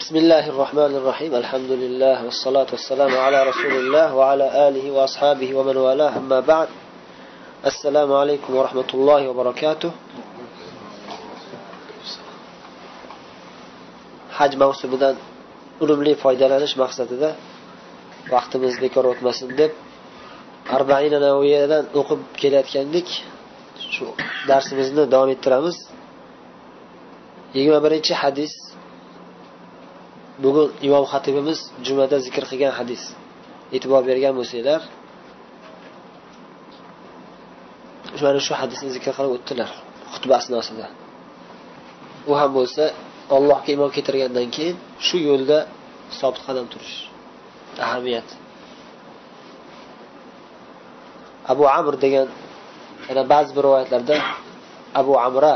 بسم الله الرحمن الرحيم الحمد لله والصلاة والسلام على رسول الله وعلى آله وأصحابه ومن والاه أما بعد السلام عليكم ورحمة الله وبركاته haj mavsumidan unumli foydalanish maqsadida vaqtimiz bekor o'tmasin deb arbaina naviyadan o'qib kelayotgandik shu darsimizni davom ettiramiz yigirma birinchi hadis bugun imom xatibimiz jumada zikr qilgan hadis. E'tibor bergan bo'lsanglar mana shu hadisni zikr qilib o'tdilar xutba asnosida. U ham bo'lsa allohga iymon keltirgandan keyin shu yo'lda sobit qadam turish ahamiyat. Abu amr degan yana ba'zi bir rivoyatlarda abu amra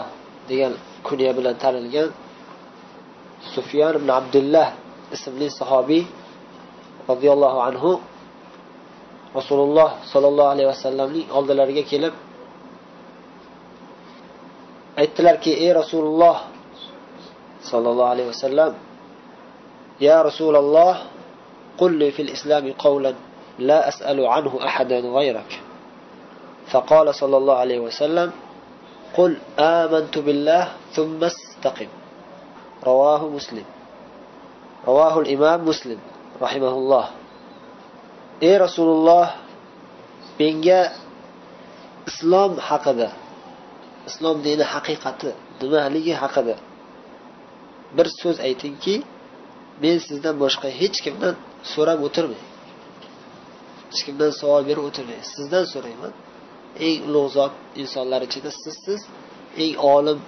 degan kunya bilan tanilgan sufyan ibn abdullah ismli sahobiy roziyallohu anhu rasululloh sollallohu alayhi vasallamning oldilariga kelib aytdilarki ey rasululloh sollallohu alayhi vasallam يا رسول الله قل لي في الإسلام قولا لا أسأل عنه أحدا غيرك فقال صلى الله عليه وسلم قل آمنت بالله ثم استقم ravohu muslim. Ravohul imom muslim rahimaulloh ey rasululloh menga islom haqida islom dini haqiqati nimaligi haqida bir so'z aytingki men sizdan boshqa hech kimdan so'rab o'tirmay hech kimdan savol berib o'tirmay sizdan so'rayman. Eng ulug' zot insonlar ichida sizsiz eng olim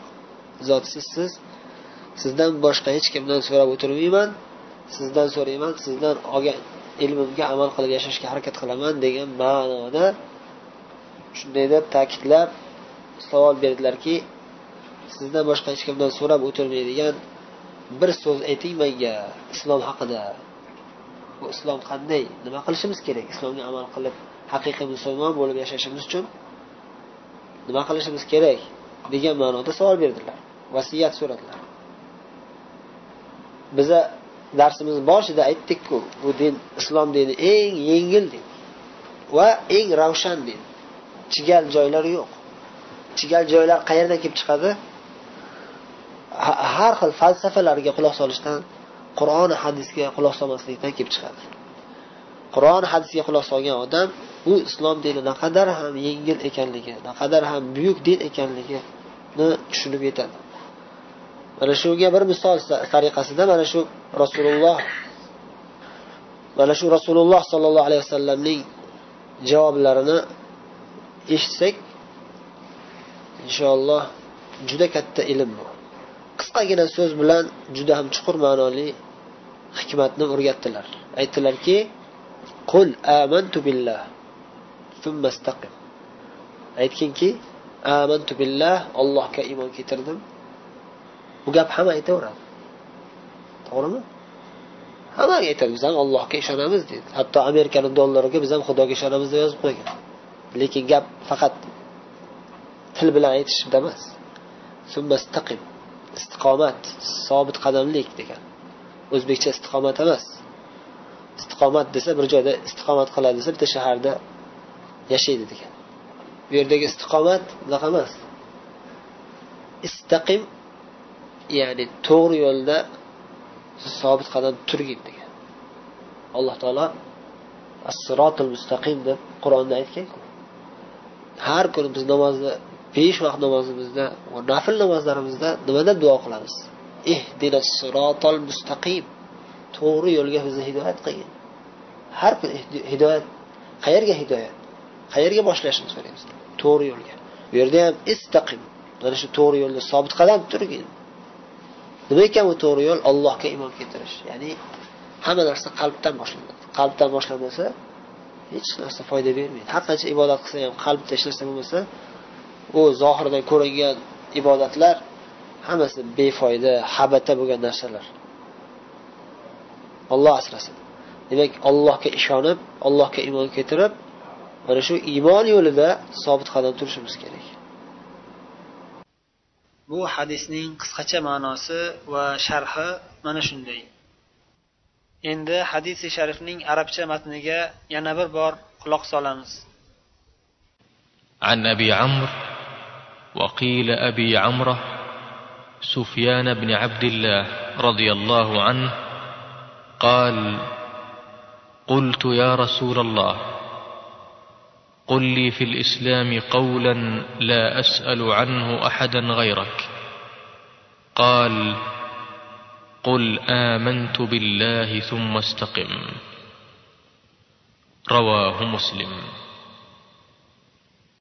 zot sizsiz. Sizdan boshqa hech kimdan so'rab o'tirmayman. Sizdan so'rayman sizdan olgan ilmimga amal qilib yashashga harakat qilaman degan ma'noda shunday deb ta'kidlab savol berdilarki sizdan boshqa hech kimdan so'rab o'tirmaydigan bir so'z ayting menga. Islom haqida. Bu islom qanday? Nima qilishimiz kerak? Islomga amal qilib haqiqiy musulmon bo'lib yashashimiz uchun nima qilishimiz kerak? degan ma'noda savol berdilar. Vasiyat so'radilar. Biza darsimiz boshida aytdikku bu din islom dini eng yengil din va eng ravshan din. Chigal joylari yo'q. Chigal joylar qayerdan kelib chiqadi? Har xil falsafalarga quloq solishdan qur'oni hadisga quloq solmaslikdan kelib chiqadi. Qur'on hadisga quloq solgan odam bu islom dini naqadar ham yengil ekanligi naqadar ham buyuk din ekanligini tushunib yetadi. Mana shunga bir misol tariqasida mana shu rasululloh mana shu rasululloh sollallohu alayhi vasallamning javoblarini eshitsak inshaalloh juda katta ilm bu. Qisqagina so'z bilan juda ham chuqur ma'noli hikmatni o'rgatdilar. Aytdilarki qul amantu billah istaqim. Aytginki amantu billah allohga iymon keltirdim bu gap hamma aytaveradi. To'g'rimi? Hammaga aytadi biz ham allohga ishonamiz deydi. Hatto amerikani dollariga biz ham xudoga ishonamiz deb yozib qo'ygan. Lekin gap faqat til bilan aytishda emas. Summastaqim istiqomat sobit qadamlik degan. O'zbekcha istiqomat emas. Istiqomat desa bir joyda istiqomat qiladi desa bitta shaharda yashaydi degan. Bu yerdagi istiqomat bunaqa emas. Istaqim ya'ni to'g'ri yo'lda sobit qadam turgin degan. Alloh taolo assirotil mustaqim deb qur'onda aytganku. Har kuni biz namozni besh vaqt namozimizda va nafl namozlarimizda nimada duo qilamiz? Ehdina sirotol mustaqim. To'g'ri yo'lga bizni hidoyat qilgin. Har bir hidoyat qayerga hidoyat? Qayerga boshlashni so'raymiz to'g'ri yo'lga. Bu yerda ham istaqim. Mana shu to'g'ri yo'lda sobit qadam turgin. Nima ekan bu to'g'ri yo'l? Allohga iymon keltirish. Ya'ni hamma narsa qalbdan boshlanadi. Qalbdan boshlanmasa hech narsa foyda bermaydi. Har qancha ibodat qilsa ham qalbda hech narsa bo'lmasa u zohirdan ko'ringan ibodatlar hammasi befoyda habata bo'lgan narsalar. Olloh asrasin. Demak allohga ishonib allohga iymon keltirib mana shu iymon yo'lida sobit qadam turishimiz kerak. bu hadisning qisqacha ma'nosi va sharhi mana shunday endi hadisi sharifning arabcha matniga yana bir bor quloq solamiz عن ابي عمرو وقيل ابي عمره سفيان بن عبد الله رضي الله عنه قال قلت يا رسول الله قل لي في الإسلام قولا لا أسأل عنه أحدا غيرك. قال قل آمنت بالله ثم استقم. رواه مسلم.